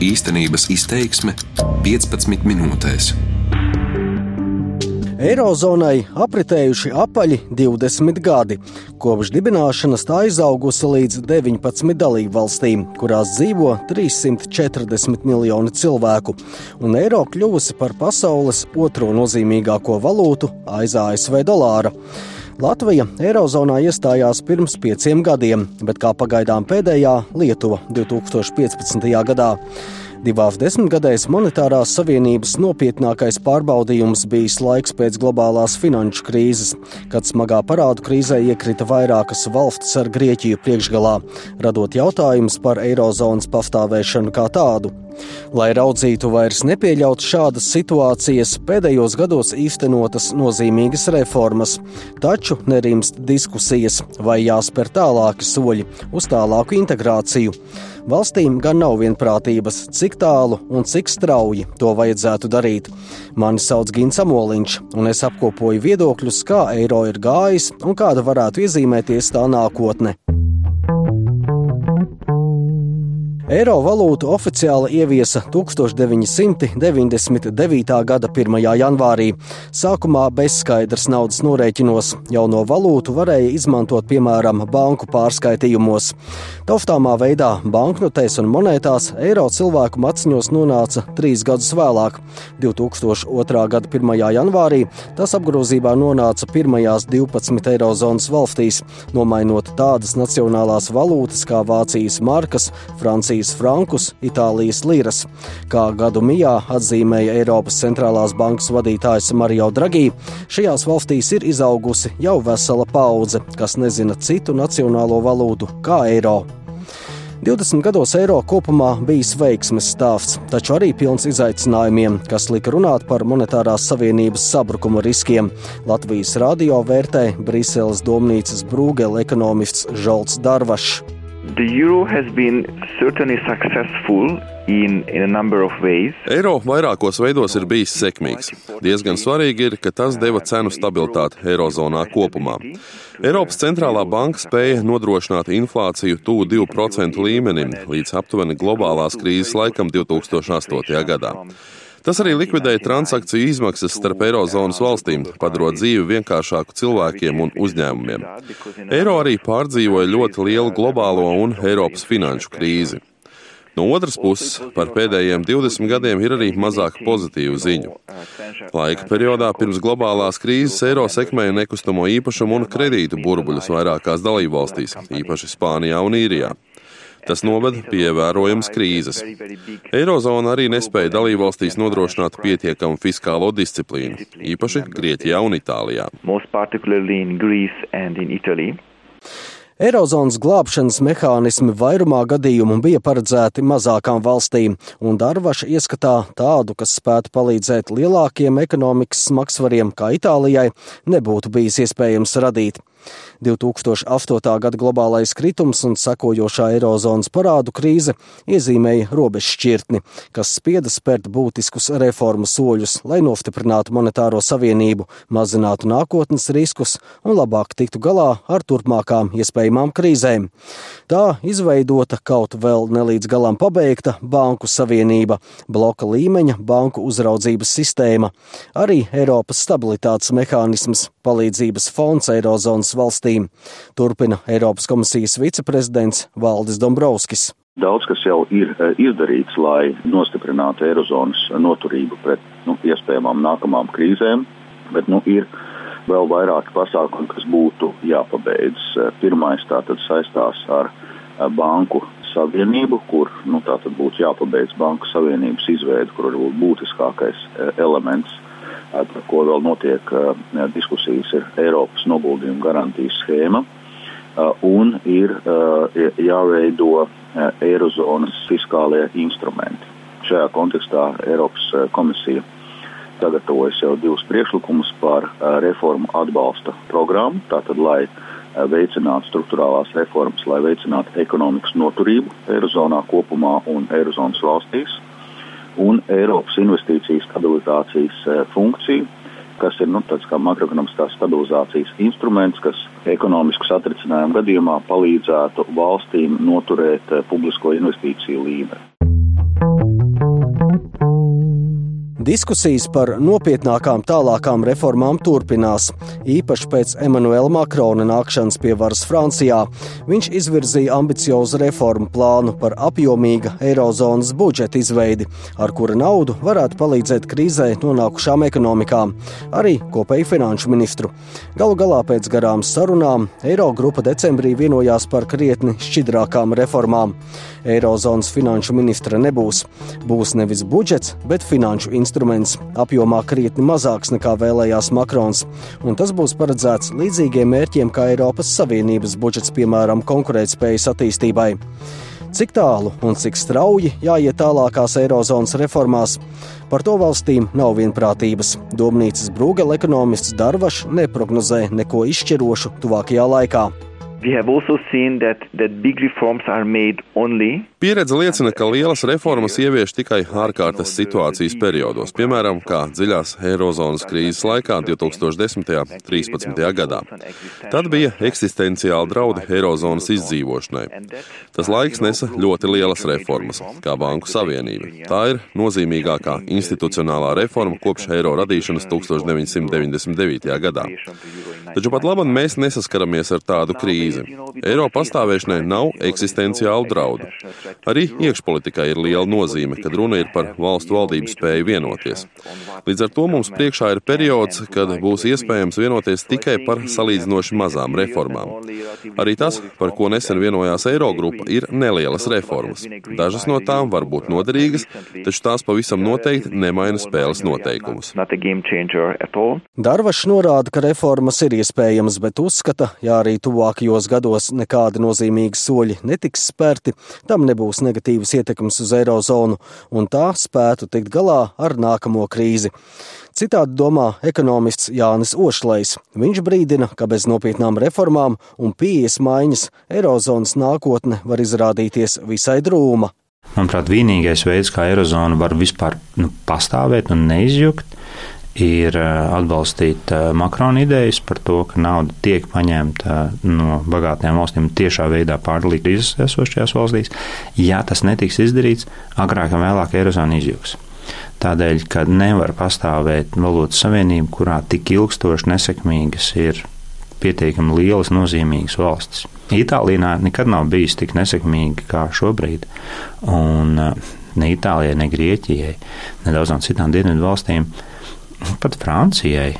Īstenības izteiksme 15 minūtēs. Eirozonai apritējuši apaļi 20 gadi. Kopš dibināšanas tā izaugusi līdz 19 dalību valstīm, kurās dzīvo 340 miljoni cilvēku, un eiro kļuvusi par pasaules otro nozīmīgāko valūtu aiz ASV dolāra. Latvija Eirozonā iestājās pirms pieciem gadiem, bet kā pagaidām pēdējā Lietuva 2015. gadā. Divās desmitgadēs monetārās savienības nopietnākais pārbaudījums bijis laiks pēc globālās finanšu krīzes, kad smagā parādu krīzē iekrita vairākas valstis ar Grieķiju priekšgalā, radot jautājumus par eirozonas pastāvēšanu kā tādu. Lai raudzītu vairs nepieļaut šādas situācijas, pēdējos gados īstenotas nozīmīgas reformas, taču nerimst diskusijas, vai jāspēr tālāki soļi uz tālāku integrāciju. Valstīm gan nav vienprātības, cik tālu un cik strauji to vajadzētu darīt. Mani sauc Gins Amoliņš, un es apkopoju viedokļus, kā eiro ir gājis un kāda varētu iezīmēties tā nākotne. Eiro valūtu oficiāli ieviesa 1999. gada 1. janvārī. Sākumā bezskaidrs naudas norēķinos jauno valūtu varēja izmantot piemēram banku pārskaitījumos. Taustāmā veidā banknotēs un monētās eiro cilvēku maciņos nonāca trīs gadus vēlāk. 2002. gada 1. janvārī tas apgrozībā nonāca pirmajās 12 eirozonas valstīs, nomainot tādas nacionālās valūtas kā Vācijas markas, Francijas Francijas frankus, Itālijas liras. Kā gadu mijā atzīmēja Eiropas centrālās bankas vadītājs Mario Draghi, šajās valstīs ir izaugusi jau vesela paudze, kas nezina citu nacionālo valūtu kā eiro. 20 gados eiro kopumā bijis veiksmes stāsts, taču arī pilns izaicinājumiem, kas lika runāt par monetārās savienības sabrukuma riskiem. Latvijas radio vērtē Briseles domnīcas brūgele ekonomists Žolts Darvašs. Eiro vairākos veidos ir bijis sekmīgs. Diezgan svarīgi ir, ka tas deva cenu stabilitāti Eirozonā kopumā. Eiropas centrālā banka spēja nodrošināt inflāciju tuvu 2% līmenim līdz aptuveni globālās krīzes laikam 2008. gadā. Tas arī likvidēja transakciju izmaksas starp Eirozonas valstīm, padarot dzīvi vienkāršāku cilvēkiem un uzņēmumiem. Eiro arī pārdzīvoja ļoti lielu globālo un Eiropas finanšu krīzi. No otras puses, par pēdējiem 20 gadiem ir arī mazāk pozitīvu ziņu. Laika periodā pirms globālās krīzes eiro sekmēja nekustamo īpašumu un kredītu burbuļus vairākās dalībvalstīs, īpaši Spānijā un Īrijā. Tas noveda pie ievērojamas krīzes. Eirozona arī nespēja dalībvalstīs nodrošināt pietiekamu fiskālo disciplīnu, īpaši Grieķijā un Itālijā. Eirozonas glābšanas mehānismi vairumā gadījumu bija paredzēti mazākām valstīm, un Darvaša ieskatā tādu, kas spētu palīdzēt lielākiem ekonomikas smagsvariem kā Itālijai, nebūtu bijis iespējams radīt. 2008. gada globālais kritums un sekojošā eirozonas parādu krīze iezīmēja robežšķirtni, kas spieda spērt būtiskus reformu soļus, lai nostiprinātu monetāro savienību, mazinātu nākotnes riskus un labāk tiktu galā ar turpmākām iespējamām krīzēm. Tā izveidota kaut vēl nelīdz galam pabeigta banku savienība, bloka līmeņa banku uzraudzības sistēma, arī Eiropas stabilitātes mehānisms, palīdzības fonds Eirozonas valstīm turpina Eiropas komisijas viceprezidents Valdis Dombrovskis. Daudz kas jau ir e, izdarīts, lai nostiprinātu Eirozonas noturību pret nu, iespējamām nākamām krīzēm, bet nu, ir vēl vairāki pasākumi, kas būtu jāpabeidz. E, pirmais tātad saistās ar e, banku savienību, kur nu, būtu jāpabeidz banku savienības izveide, kur varbūt būtiskākais elements par ko vēl notiek diskusijas, ir Eiropas noguldījuma garantijas schēma. Un ir jāveido Eirozonas fiskālie instrumenti. Šajā kontekstā Eiropas komisija sagatavojas jau divus priekšlikumus par reformu atbalsta programmu. Tātad, lai veicinātu struktūrālās reformas, lai veicinātu ekonomikas noturību Eirozonā kopumā un Eirozonas valstīs un Eiropas investīciju stabilizācijas e, funkciju, kas ir nu, tāds kā makroekonomiskās stabilizācijas instruments, kas ekonomisku satricinājumu gadījumā palīdzētu valstīm noturēt e, publisko investīciju līmeni. Diskusijas par nopietnākām tālākām reformām turpinās, īpaši pēc Emanuela Makrona nākšanas pie varas Francijā. Viņš izvirzīja ambiciozu reformu plānu par apjomīga eirozonas budžeta izveidi, ar kura naudu varētu palīdzēt krīzē nonākušām ekonomikām, arī kopēju finanšu ministru. Galu galā pēc garām sarunām Eirogrupa decembrī vienojās par krietni šķidrākām reformām. Eirozonas finanšu ministra nebūs. Būs nevis budžets, bet finanšu instruments, apjomā krietni mazāks nekā vēlējās Makrons, un tas būs paredzēts līdzīgiem mērķiem kā Eiropas Savienības budžets, piemēram, konkurētspējas attīstībai. Cik tālu un cik strauji jāiet tālākās eirozonas reformās, par to valstīm nav vienprātības. Domnīcas Brūgela ekonomists Darvašs neprognozē neko izšķirošu tuvākajā laikā. We have also seen that, that big reforms are made only Pieredze liecina, ka lielas reformas ievieš tikai ārkārtas situācijas periodos, piemēram, kā dziļās eirozonas krīzes laikā 2010. un 2013. gadā. Tad bija eksistenciāli draudi eirozonas izdzīvošanai. Tas laiks nesa ļoti lielas reformas, kā Banku Savienība. Tā ir nozīmīgākā institucionālā reforma kopš eiro radīšanas 1999. gadā. Taču pat labi mēs nesaskaramies ar tādu krīzi. Eiro pastāvēšanai nav eksistenciālu draudu. Arī iekšpolitikai ir liela nozīme, kad runa ir par valstu valdību spēju vienoties. Līdz ar to mums priekšā ir periods, kad būs iespējams vienoties tikai par salīdzinoši mazām reformām. Arī tas, par ko nesen vienojās Eirogrupa, ir nelielas reformas. Dažas no tām var būt noderīgas, taču tās pavisam noteikti nemaina spēles noteikumus. Darvašs norāda, ka reformas ir iespējamas, bet uzskata, ja arī tuvākajos gados nekādi nozīmīgi soļi netiks spērti, tam nebūs negatīvas ietekmes uz eirozonu, un tā spētu tikt galā ar nākamo krīzi. Citādi domā ekonomists Jānis Ošlējs. Viņš brīdina, ka bez nopietnām reformām un pieejas maiņas eirozonas nākotne var izrādīties visai drūma. Manuprāt, vienīgais veids, kā eirozona var vispār nu, pastāvēt un neizjukt, ir atbalstīt Makrona idejas par to, ka nauda tiek paņemta no bagātajām valstīm un tiešā veidā pārdalīta krīzes esošajās valstīs. Ja tas netiks izdarīts, agrāk vai vēlāk Eirozona izjūgs. Tādēļ, ka nevar pastāvēt valūtas savienība, kurā tik ilgstoši nesekmīgas ir pietiekami lielas, nozīmīgas valstis. Itālijā nekad nav bijis tik nesekmīgi kā šobrīd. Un ne Itālijai, ne Grieķijai, ne daudzām citām dienvidu valstīm pat Francijai,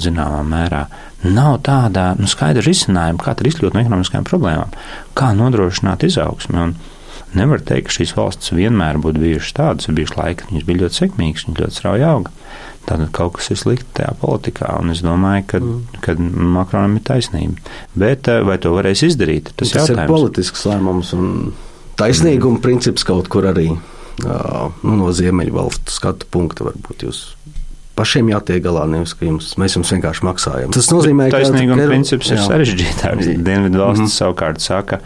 zināmā mērā, nav tāda nu, skaidra risinājuma, kā izkļūt no ekonomiskajām problēmām, kā nodrošināt izaugsmi. Un nevar teikt, ka šīs valstis vienmēr būtu bijušas tādas, ir bijuši laiki, kad viņas bija ļoti sekmīgas, viņas ļoti strauji auga. Tātad kaut kas ir slikti tajā politikā, un es domāju, ka, mm. ka Makronam ir taisnība. Bet vai to varēs izdarīt? Tas, tas jautājums. ir politisks lēmums un taisnīguma mm. princips kaut kur arī nu, no Ziemeļvalstu skatu punkta varbūt jūs pašiem jātiek galā, nevis ka jums, mēs jums vienkārši maksājam. Tas nozīmē, ka taisnīguma princips ir sarežģītāks. Dienvidu valsts mm -hmm. savukārt saka,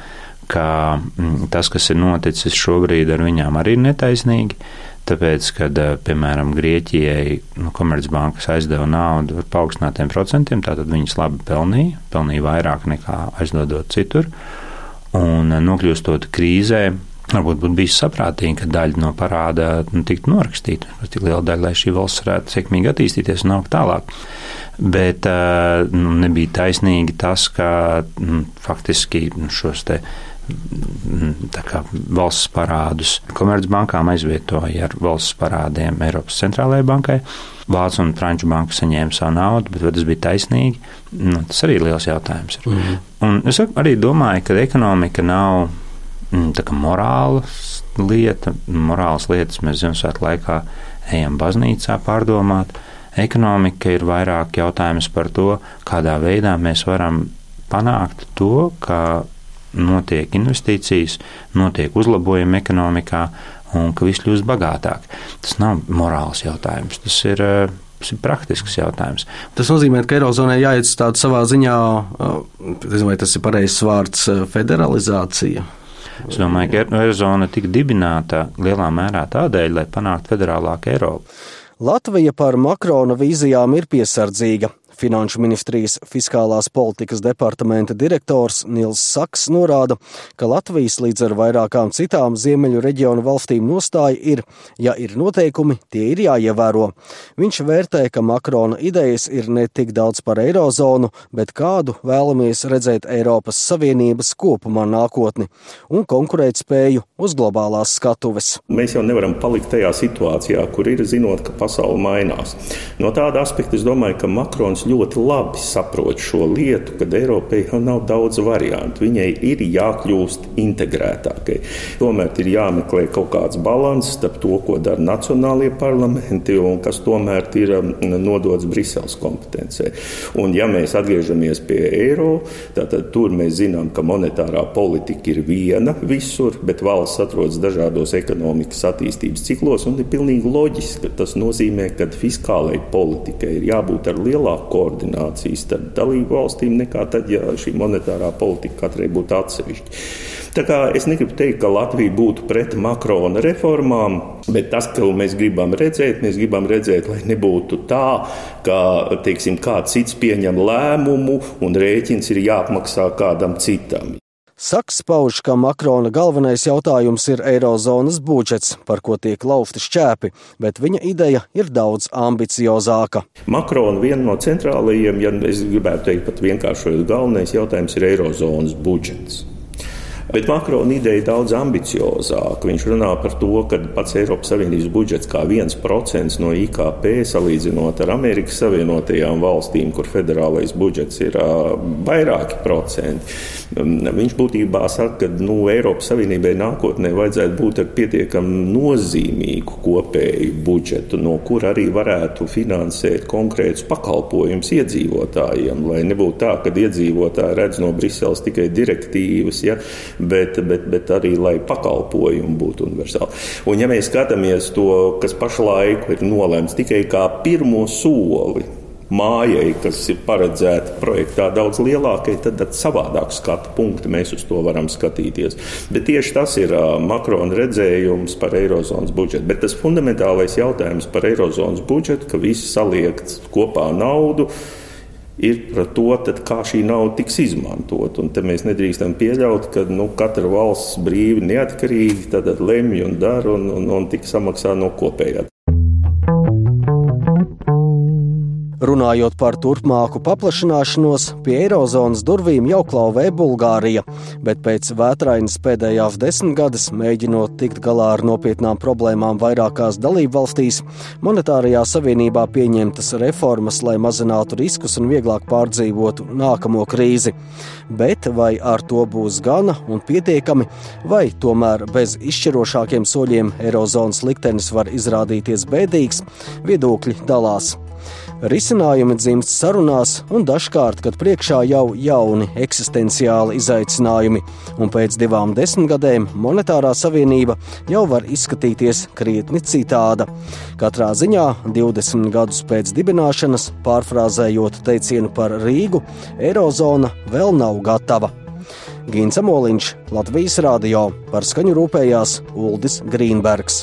ka mm, tas, kas ir noticis šobrīd ar viņām, arī ir netaisnīgi. Tāpēc, kad, eh, piemēram, Grieķijai nu, Komercbankas aizdeva naudu ar paaugstinātiem procentiem, tātad viņas labi pelnīja, pelnīja vairāk nekā aizdodot citur. Un eh, nokļūstot krīzē, Varbūt būtu bijis saprātīgi, ka daļa no parāda nu, tiktu norakstīta, tik liela daļa, lai šī valsts varētu sekmīgi attīstīties un augt tālāk. Bet nu, nebija taisnīgi tas, ka nu, faktiski nu, šos te kā, valsts parādus Komercbankām aizvietoja ar valsts parādiem Eiropas centrālajai bankai. Vācu un Franču banka saņēma savu naudu, bet vai tas bija taisnīgi? Nu, tas arī ir liels jautājums. Ir. Mm -hmm. Un es arī domāju, ka ekonomika nav Mm, tā kā morāls lieta, morāls lietas mēs Ziemassvētku laikā ejam baznīcā pārdomāt. Ekonomika ir vairāk jautājums par to, kādā veidā mēs varam panākt to, ka notiek investīcijas, notiek uzlabojumi ekonomikā un ka viss kļūst bagātāk. Tas nav morāls jautājums, tas ir eh, Tas ir praktisks jautājums. Tas nozīmē, ka Eirozonai jāiet tādā savā ziņā, vai tas ir pareizs vārds, federalizācija. Es domāju, ka Eirozona tika dibināta lielā mērā tādēļ, lai panāktu federālāku Eiropu. Latvija par Makrona vīzijām ir piesardzīga. Finanšu ministrijas fiskālās politikas departamenta direktors Nils Saks norāda, ka Latvijas līdz ar vairākām citām ziemeļu reģionu valstīm nostāja ir, ja ir noteikumi, tie ir jāievēro. Viņš vērtē, ka Makrona idejas ir ne tik daudz par eirozonu, bet kādu vēlamies redzēt Eiropas Savienības kopumā nākotni un konkurētspēju uz globālās skatuves. Mēs jau nevaram palikt tajā situācijā, kur ir zinot, ka pasaule mainās. No tāda aspekta es domāju, ka Makrons ļoti labi saprot šo lietu, ka Eiropai jau nav daudz variantu. Viņai ir jākļūst integrētākai. Tomēr ir jāmeklē kaut kāds līdzsvars starp to, ko dara nacionālie parlamenti un kas tomēr ir um, nodots Briseles kompetencē. Un, ja mēs atgriežamies pie eiro, tad tur mēs zinām, ka monetārā politika ir viena visur, bet valsts atrodas dažādos ekonomikas attīstības ciklos, un ir pilnīgi loģiski, ka tas nozīmē, ka fiskālajai politikai ir jābūt ar lielāku koordināciju starp dalību valstīm nekā tad, ja šī monetārā politika katrai būtu atsevišķa. Tā kā es negribu teikt, ka Latvija būtu pret Makrona reformām, bet tas, ko mēs gribam redzēt, mēs gribam redzēt, lai nebūtu tā, ka teiksim, kāds cits pieņem lēmumu un rēķins ir jāapmaksā kādam citam. Saks pauž, ka Makrona galvenais jautājums ir eirozonas budžets, par ko tiek laufti šķēpi, bet viņa ideja ir daudz ambiciozāka. Makrona viena no centrālajiem, ja es gribētu teikt pat vienkāršojot, galvenais jautājums ir eirozonas budžets. Bet Makrona ideja ir daudz ambiciozāka. Viņš runā par to, ka pats Eiropas Savienības budžets kā 1% no IKP salīdzinot ar Amerikas Savienotajām valstīm, kur federālais budžets ir vairāki procenti. Viņš būtībā saka, ka nu, Eiropas Savienībai nākotnē vajadzētu būt ar pietiekami nozīmīgu kopēju budžetu, no kur arī varētu finansēt konkrētus pakalpojumus iedzīvotājiem, lai nebūtu tā, ka iedzīvotāji redz no Briseles tikai direktīvas. Ja, bet, bet, bet arī lai pakalpojumi būtu universāli. Un, ja mēs skatāmies to, kas pašlaik ir nolēmts tikai kā pirmo soli mājai, kas ir paredzēta projektā daudz lielākai, tad ar savādāku skatu punktu mēs uz to varam skatīties. Bet tieši tas ir Makrona redzējums par Eirozonas budžetu. Bet tas fundamentālais jautājums par Eirozonas budžetu, ka visi saliekt kopā naudu ir par to, tad, kā šī nauda tiks izmantot. Un mēs nedrīkstam pieļaut, ka nu, katra valsts brīvi, neatkarīgi lemj un dara un, un, un tiks samaksā no kopējā. Runājot par turpmāku paplašināšanos, pie Eirozonas durvīm jau klauvē Bulgārija, bet pēc vētrainas pēdējās desmitgades, mēģinot tikt galā ar nopietnām problēmām vairākās dalību valstīs, monetārajā savienībā pieņemtas reformas, lai mazinātu riskus un vieglāk pārdzīvotu nākamo krīzi. Bet vai ar to būs gana un pietiekami, vai tomēr bez izšķirošākiem soļiem Eirozonas liktenis var izrādīties bēdīgs, viedokļi dalās. Risinājumi dzimst sarunās, un dažkārt, kad priekšā jau jauni eksistenciāli izaicinājumi, un pēc divām desmitgadēm monetārā savienība jau var izskatīties krietni citāda. Katrā ziņā 20 gadus pēc dibināšanas, pārfrāzējot teicienu par Rīgu, Eirozona vēl nav gatava. Gīns Amoliņš, Latvijas Rādio, par skaņu rūpējās Uldis Grīnbergs.